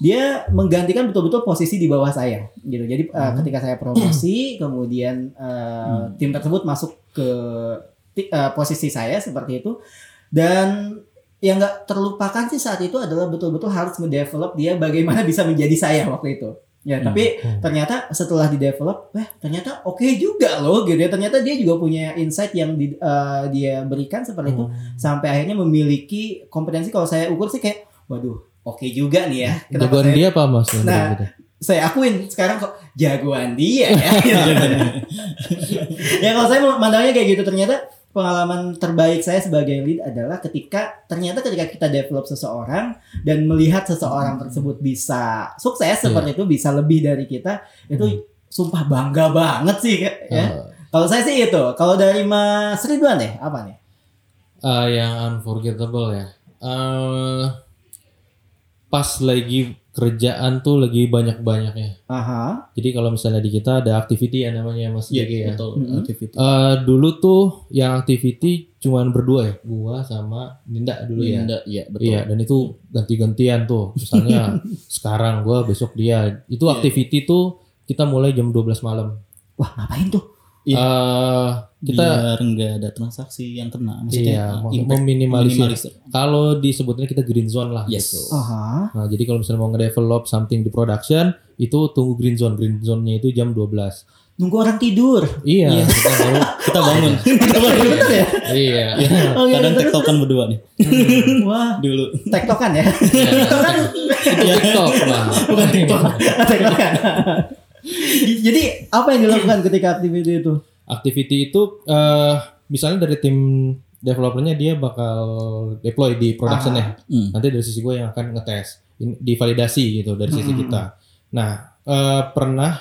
dia menggantikan betul-betul posisi di bawah saya gitu. Jadi uh, ketika saya promosi, kemudian uh, tim tersebut masuk ke uh, posisi saya seperti itu dan yang nggak terlupakan sih saat itu adalah betul-betul harus mendevelop dia bagaimana bisa menjadi saya waktu itu. Ya, tapi ternyata setelah di develop, eh ternyata oke juga loh gitu ya. Ternyata dia juga punya insight yang di- eh, dia berikan seperti itu sampai akhirnya memiliki kompetensi kalau saya ukur sih kayak waduh, oke juga nih ya. Kenapa Jagoan saya- dia apa mas? Nah, gitu? saya akuin sekarang kok jagoan dia ya. ya kalau saya memandangnya kayak gitu ternyata pengalaman terbaik saya sebagai lead adalah ketika ternyata ketika kita develop seseorang dan melihat seseorang tersebut bisa sukses seperti itu bisa lebih dari kita itu sumpah bangga banget sih ya. Eh, Kalau saya sih itu. Kalau dari Mas Ridwan deh apa nih? eh, yang unforgettable ya. Eh, pas lagi kerjaan tuh lagi banyak-banyaknya. Aha. Jadi kalau misalnya di kita ada activity ya namanya Mas Jeki ya. betul. Mm-mm. Activity. Eh, dulu tuh yang activity cuman berdua ya, gua sama Ninda dulu ya. Linda, iya betul. Iya, dan itu ganti-gantian tuh. Misalnya sekarang gua, besok dia. Itu Iya. activity tuh kita mulai jam 12 malam. Wah, ngapain tuh? Iya. Eh, kita biar nggak ada transaksi yang kena maksudnya iya, impact meminimalisir. minimalisir. kalau disebutnya kita green zone lah Yes. gitu. Aha. Nah, jadi kalau misalnya mau nge-develop something di production, itu tunggu green zone. Green zone-nya itu jam 12. Nunggu orang tidur. Iya, Iya. kita baru kita bangun Bener ya? iya. Oh, iya, kadang tektokan berdua nih Wah, dulu tektokan ya? Iya, Itu TikTok, Bang. Bukan TikTok. tektokan. Jadi apa yang dilakukan ketika aktiviti itu? Activity itu eh misalnya dari tim developernya dia bakal deploy di production ya. Hmm. Nanti dari sisi gue yang akan ngetes, divalidasi gitu dari sisi Hmm. kita. Nah, eh, pernah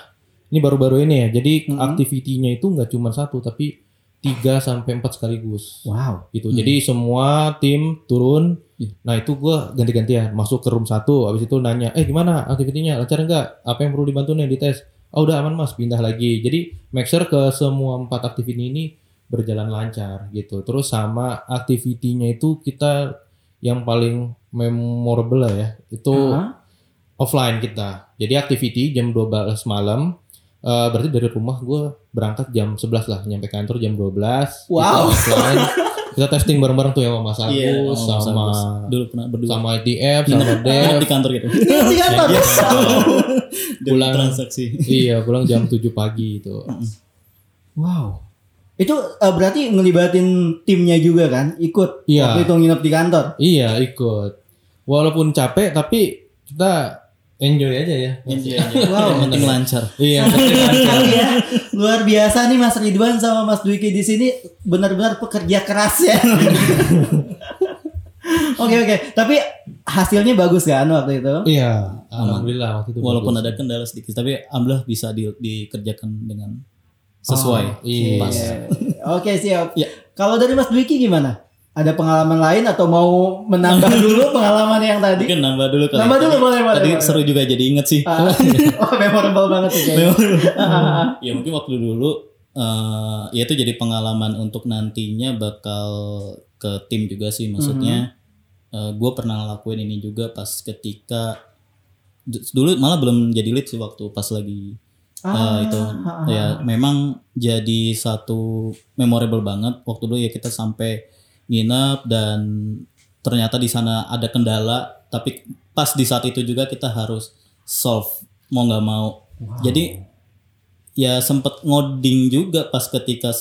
ini baru-baru ini ya. Jadi Hmm. aktivitinya itu nggak cuma satu tapi 3 sampai 4 sekaligus. Wow. gitu. Hmm. Jadi semua tim turun. Iya. Nah itu gua ganti-gantian masuk ke room satu. Habis itu nanya, eh gimana aktivitinya? Lancar enggak? Apa yang perlu dibantu nih dites? Oh udah aman mas, pindah lagi. Jadi make sure ke semua empat aktiviti ini berjalan lancar gitu. Terus sama aktivitinya itu kita yang paling memorable lah ya. Itu Hah? offline kita. Jadi activity jam 12 malam. Eh, berarti dari rumah gue berangkat jam 11 lah, nyampe kantor jam 12. Kita Wow. offline. kita testing bareng-bareng tuh ya sama Mas Agus, Iya, sama Mas sama dulu pernah berdua sama ITF, Nginep- sama Dev. di kantor gitu Iya, di kantor. Pulang. transaksi iya, pulang jam 7 pagi itu. Wow. Itu eh, berarti ngelibatin timnya juga kan? Ikut Iya. waktu itu nginep di kantor. Iya, ikut. Walaupun capek tapi kita enjoy aja ya. Iya, Wow. yang penting lancar Iya. Kali ya. Luar biasa nih Mas Ridwan sama Mas Dwiki di sini benar-benar pekerja keras ya. Oke oke, tapi hasilnya bagus kan waktu itu? Iya, alhamdulillah waktu itu. walaupun bagus. ada kendala sedikit tapi alhamdulillah bisa di- dikerjakan dengan sesuai Oh, iya. pas Oke siap. Ya. Kalau dari Mas Dwiki gimana? Ada pengalaman lain atau mau menambah dulu pengalaman yang tadi? mungkin nambah dulu kali Nambah dulu boleh boleh. tadi boleh. seru juga jadi inget sih Ah, oh, memorable banget sih kayaknya. ya mungkin waktu dulu eh ya itu jadi pengalaman untuk nantinya bakal ke tim juga sih maksudnya gue pernah ngelakuin ini juga pas ketika dulu malah belum jadi lead sih waktu pas lagi eh, Ah, itu ah, ah. ya memang jadi satu memorable banget waktu dulu ya kita sampai nginep dan ternyata di sana ada kendala tapi pas di saat itu juga kita harus solve mau nggak mau. Jadi ya sempet ngoding juga pas ketika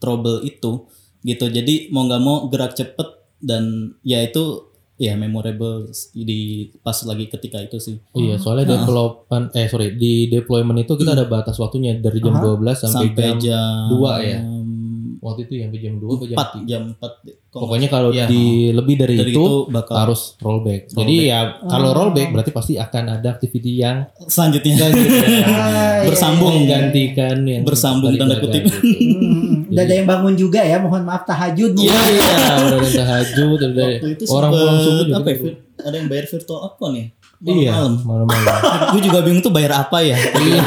trouble itu gitu. Jadi mau nggak mau gerak cepet dan ya itu ya memorable di pas lagi ketika itu sih. Iya, soalnya development eh sorry di deployment itu kita ada batas waktunya dari jam Aha. 12 sampai, sampai jam, jam dua ya? Waktu itu ya sampai jam 2 atau jam 4 3. jam 4 Pokoknya kalau Iya. di lebih dari, dari itu, itu bakal harus rollback. Jadi Rollback. ya kalau rollback berarti pasti akan ada activity yang selanjutnya Ah, iya, Bersambung. iya, iya. menggantikan yang Bersambung tanda kutip. gitu. Hmm, udah ada yang bangun juga ya, mohon maaf tahajud. Bu. Iya, udah ada tahajud, udah itu orang pulang subuh juga. apa ya, Fir- ada yang bayar virtual account ya Iya, malam. malam-malam. gue juga bingung tuh bayar apa ya Iya.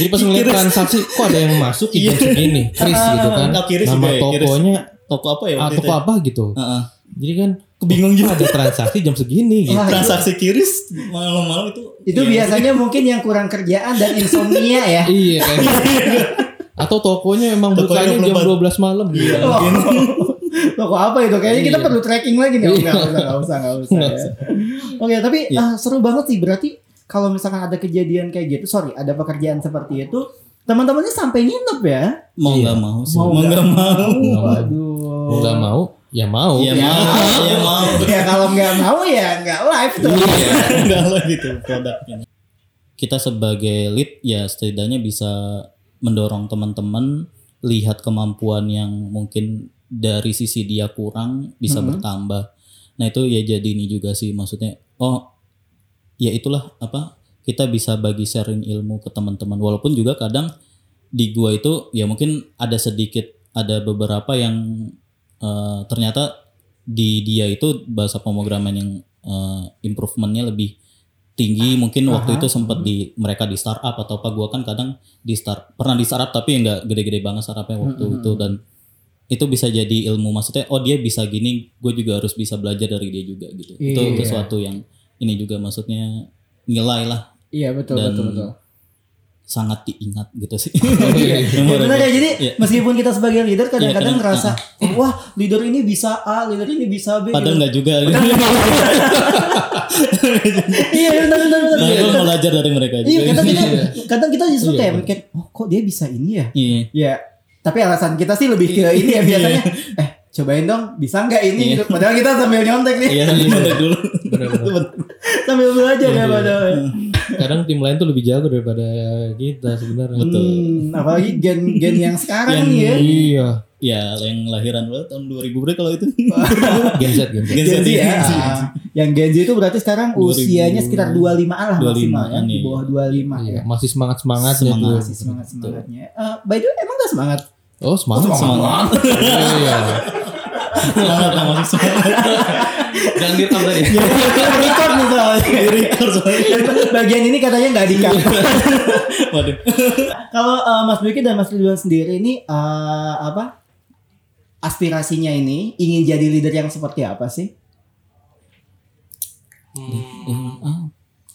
Jadi pas ngeliat transaksi, kok ada yang masuk di jam segini, Chris gitu kan. Ah, Kiris Nama juga ya, Kiris. tokonya toko apa ya ah, toko ya? apa gitu. Heeh. Jadi kan Kebingung juga. ada transaksi jam segini gitu. Wah, transaksi kiris malam-malam itu Itu ya, biasanya mungkin yang kurang kerjaan dan insomnia ya. Iya gitu. Atau tokonya emang Tokonya bukanya jam 24. 12 malam gitu. Iya, mungkin. Toko apa itu? Kayaknya kita Iya. perlu tracking lagi nih. Oh, Iya. Enggak usah, enggak usah, enggak usah. Nggak ya. Oke, tapi Iya. ah, seru banget sih. Berarti kalau misalkan ada kejadian kayak gitu, sorry, ada pekerjaan seperti itu, teman-temannya sampai nginep ya? mau Iya. nggak mau sih Mau mau nggak mau mau. Waduh. Mau nggak mau, ya mau. ya mau ya mau Ya kalau nggak mau ya nggak live tuh. Iya. nggak lah gitu produknya kita sebagai lead ya setidaknya bisa mendorong teman-teman lihat kemampuan yang mungkin dari sisi dia kurang bisa Mhm. bertambah nah itu ya jadi ini juga sih maksudnya oh ya itulah apa kita bisa bagi sharing ilmu ke teman-teman walaupun juga kadang di gua itu ya mungkin ada sedikit ada beberapa yang eh, ternyata di dia itu bahasa pemrograman yang eh, improvementnya lebih tinggi mungkin waktu Aha. itu sempat di mereka di startup atau apa gua kan kadang di start pernah di startup tapi ya nggak gede-gede banget startupnya waktu Mm-mm. itu dan itu bisa jadi ilmu maksudnya oh dia bisa gini gue juga harus bisa belajar dari dia juga gitu itu Iya. sesuatu yang ini juga maksudnya nilai lah Iya betul Dan- betul betul. sangat diingat gitu sih iya. Ya benar ya jadi Iya. meskipun kita sebagai leader kadang-kadang Iya, kadang- ngerasa "Oh, wah leader ini bisa A, leader ini bisa B. padahal gitu. nggak juga Iya benar benar benar. nah gue belajar dari mereka Iya juga kadang kita Iya. kadang kita justru Iya, kayak mikir oh kok dia bisa ini ya? iya Ya tapi alasan kita sih lebih ke ini ya biasanya. eh cobain dong bisa nggak ini? Iya. Padahal kita sambil nyontek nih iya sambil belajar dulu Bener-bener. sambil belajar ya padahal. Kadang tim lain tuh lebih jago daripada kita sebenarnya. Betul. Hmm, apalagi gen-gen yang sekarang Yang- nih ya. Iya. ya yang lahiran lo tahun 2000 berapa kalau itu Gen Z, Gen Z. Gen Z, Gen Z ya. Gen Z. Yang Gen Z itu berarti sekarang 2000. usianya sekitar 25 lah 25 maksimal ya, di iya. bawah 25 Iya, ya. masih semangat semangat Semangat. Masih semangat semangatnya. Eh, by the way emang gak semangat? Oh semangat. semangat Iya. semangat lah masih semangat Jangan direkam tadi. Record misalnya. di record soalnya Bagian ini katanya nggak dikat. waduh Kalau eh, Mas Dwiki dan Mas Ridwan sendiri ini eh, apa? Aspirasinya ini ingin jadi leader yang seperti apa sih? Ah,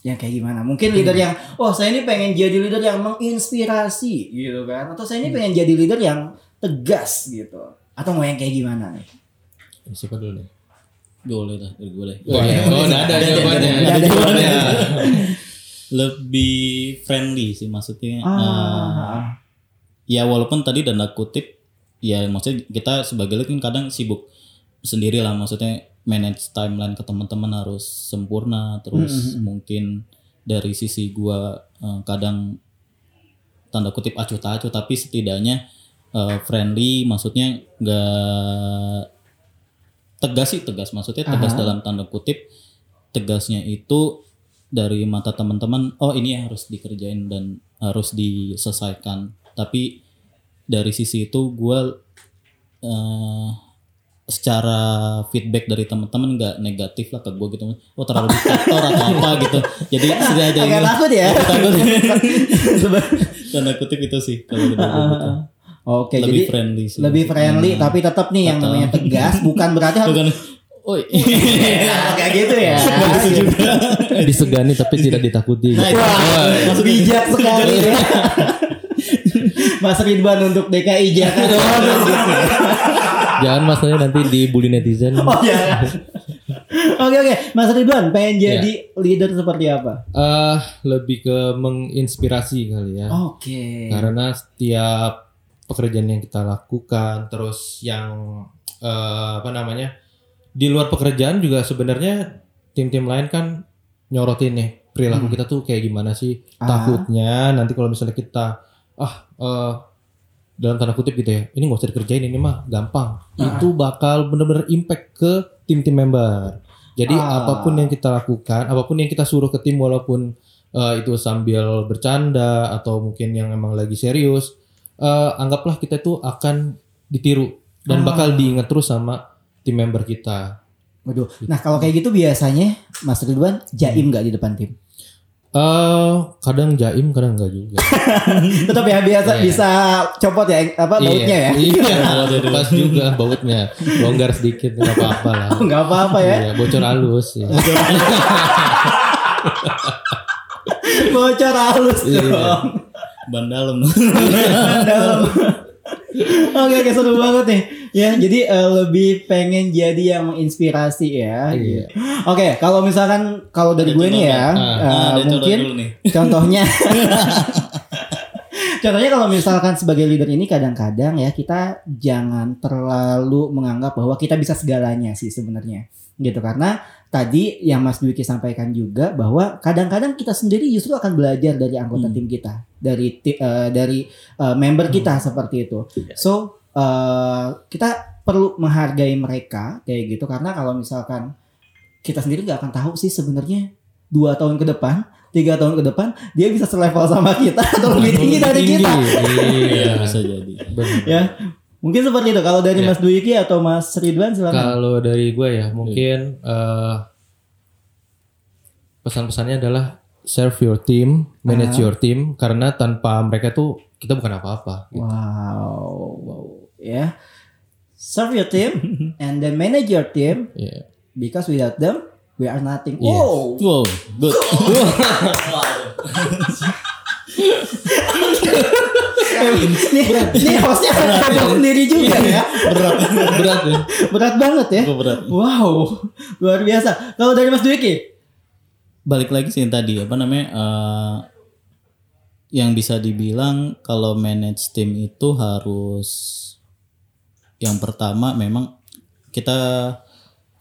Yang kayak gimana? Mungkin leader yang oh saya ini pengen jadi leader yang menginspirasi gitu kan? Atau saya ini pengen jadi leader yang tegas gitu? Atau mau yang kayak gimana nih? Siapa dulu nih? boleh lah boleh Oh, iya. oh udah ada jawabannya. Udah ada jawabannya. lebih friendly sih maksudnya. Ah, ya walaupun tadi tanda kutip ya maksudnya kita sebagai kan kadang sibuk sendiri lah. Maksudnya manage timeline ke teman-teman harus sempurna. Terus mungkin dari sisi gua eh, kadang tanda kutip acuh tak acuh tapi setidaknya eh, friendly. Maksudnya nggak tegas sih tegas maksudnya tegas Aha. dalam tanda kutip tegasnya itu dari mata teman-teman oh ini harus dikerjain dan harus diselesaikan tapi dari sisi itu gue eh secara feedback dari teman-teman nggak negatif lah ke gue gitu oh terlalu diktator atau apa gitu jadi setidaknya agak takut ya. takut tanda kutip itu sih kalau gitu. Oke, lebih jadi friendly sih lebih friendly Hmm. tapi tetap nih yang namanya tegas bukan berarti harus bukan oh Agak gitu ya. Disegani tapi tidak ditakuti. Nah, itu. Wah, bijak sekali ya. Mas Ridwan untuk DKI Jakarta. Jangan masalahnya nanti dibully netizen. Oh ya. Oke oke, Mas Ridwan pengen Ya. jadi leader seperti apa? Eh lebih ke menginspirasi kali ya. Oke. Karena setiap pekerjaan yang kita lakukan, terus yang eh, apa namanya di luar pekerjaan juga sebenarnya tim-tim lain kan nyorotin nih perilaku Hmm. kita tuh kayak gimana sih. Ah. Takutnya nanti kalau misalnya kita ah eh, dalam tanda kutip gitu ya, ini nggak usah dikerjain ini mah gampang. Ah. Itu bakal bener-bener impact ke tim-tim member. Jadi Ah. apa pun yang kita lakukan, apa pun yang kita suruh ke tim walaupun eh, itu sambil bercanda atau mungkin yang emang lagi serius, eh, anggaplah kita itu akan ditiru dan Ah. bakal diingat terus sama tim member kita. Waduh. Nah kalau kayak gitu biasanya Mas Ridwan jaim nggak di depan tim? Eh, kadang jaim, kadang enggak juga. Tetap ya biasa Iya. bisa copot ya apa bautnya ya? Iya, pas juga bautnya. Longgar sedikit enggak apa-apa lah. Oh, apa-apa ya. Iya, bocor halus ya. Bocor halus Iya. Ban dalam Dalam. Oke, oke seru banget nih. Ya, jadi eh, lebih pengen jadi yang menginspirasi ya. Iya. Oke, kalau misalkan kalau dari Ada gue nih ya, nggak? eh, Nah, mungkin nih. contohnya Contohnya kalau misalkan sebagai leader ini kadang-kadang ya kita jangan terlalu menganggap bahwa kita bisa segalanya sih sebenarnya. Gitu karena tadi yang Mas Dwiki sampaikan juga bahwa kadang-kadang kita sendiri justru akan belajar dari anggota Hmm. tim kita, dari eh, dari eh, member kita seperti itu. So, eh, kita perlu menghargai mereka kayak gitu. Karena kalau misalkan kita sendiri nggak akan tahu sih sebenarnya dua tahun ke depan tiga tahun ke depan dia bisa selevel sama kita atau lebih tinggi dari kita. Iya, bisa jadi. Benar. ya mungkin seperti itu. Kalau dari Ya. Mas Dwiki atau Mas Ridwan silakan. Kalau dari gue ya, mungkin eh, pesan-pesannya adalah serve your team, manage your team karena tanpa mereka tuh kita bukan apa-apa. gitu. wow, wow. ya. Serve your team and then manage your team. Iya. because without them we are nothing. Yes. wow. Wow good. Nih, nih hostnya ada sendiri juga ya. Berat. Berat ya. berat banget ya. Berat. Wow luar biasa. Kalau dari Mas Dwiki balik lagi sih yang tadi apa namanya eh, yang bisa dibilang kalau manage tim itu harus yang pertama memang kita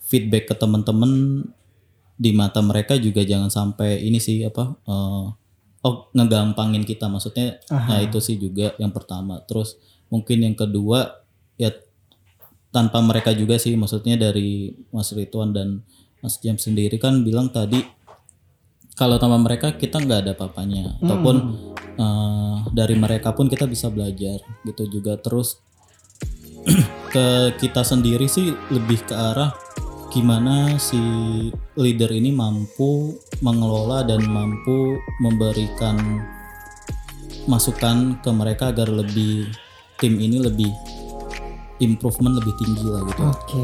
feedback ke teman-teman di mata mereka juga jangan sampai ini sih apa eh, oh ngegampangin kita maksudnya. Nah itu sih juga yang pertama. Terus mungkin yang kedua ya tanpa mereka juga sih maksudnya dari Mas Ridwan dan Mas Jam sendiri kan bilang tadi kalau tanpa mereka kita nggak ada papanya. Ataupun eh, dari mereka pun kita bisa belajar gitu juga. Terus ke kita sendiri sih lebih ke arah gimana si leader ini mampu mengelola dan mampu memberikan masukan ke mereka agar lebih tim ini lebih improvement lebih tinggi lah gitu. Oke.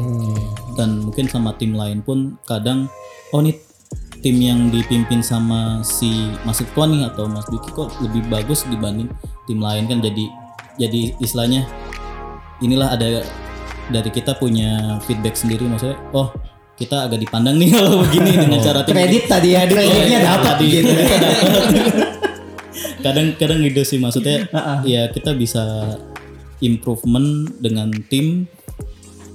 Dan mungkin sama tim lain pun kadang oh nih tim yang dipimpin sama si Mas nih atau Mas Biki kok lebih bagus dibanding tim lain kan? Jadi jadi istilahnya inilah ada dari kita punya feedback sendiri. Maksudnya oh kita agak dipandang nih kalau begini dengan cara tim kredit tadi ya kreditnya iya, dapat gitu. Kadang-kadang gitu sih. Maksudnya ya kita bisa improvement dengan tim.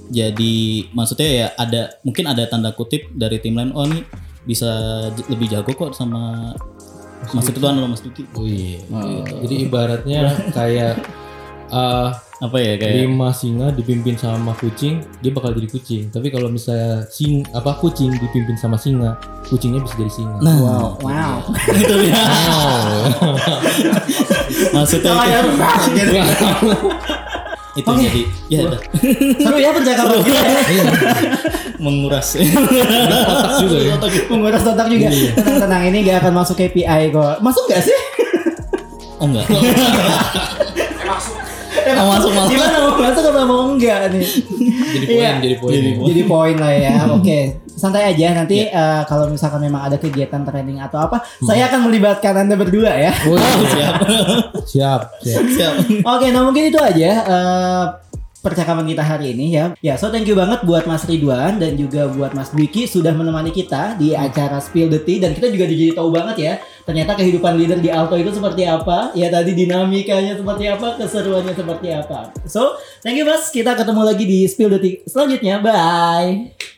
Jadi maksudnya ya ada mungkin ada tanda kutip dari tim lain oh nih bisa j- lebih jago kok sama Mas Ridwan atau Mas Duki. Oh iya. Jadi ibaratnya kayak eh apa ya kayak lima singa dipimpin sama kucing, dia bakal jadi kucing. Tapi kalau misalnya sing apa kucing dipimpin sama singa, kucingnya bisa jadi singa. nah. Wow wow. Itu ya Wow. maksudnya itu, itu jadi ya udah seru ya percakapan kita ya menguras. Otak juga ya. menguras otak juga. Tenang tenang ini gak akan masuk KPI kok. Masuk gak sih? Oh enggak Oh, masuk masuk gimana mau masuk atau mau enggak nih Jadi poin, Iya. jadi poin. Jadi ya. jadi poin lah ya oke santai aja nanti eh, kalau misalkan memang ada kegiatan training atau apa saya akan melibatkan anda berdua ya Oh, siap siap, siap. siap Oke, nah mungkin itu aja eh, percakapan kita hari ini ya. Ya, so thank you banget buat Mas Ridwan dan juga buat Mas Dwiki sudah menemani kita di acara Spill the Tea dan kita juga jadi tahu banget ya ternyata kehidupan leader di Alto itu seperti apa. Ya tadi dinamikanya seperti apa, keseruannya seperti apa. So, thank you Mas. Kita ketemu lagi di Spill Tea selanjutnya. Bye.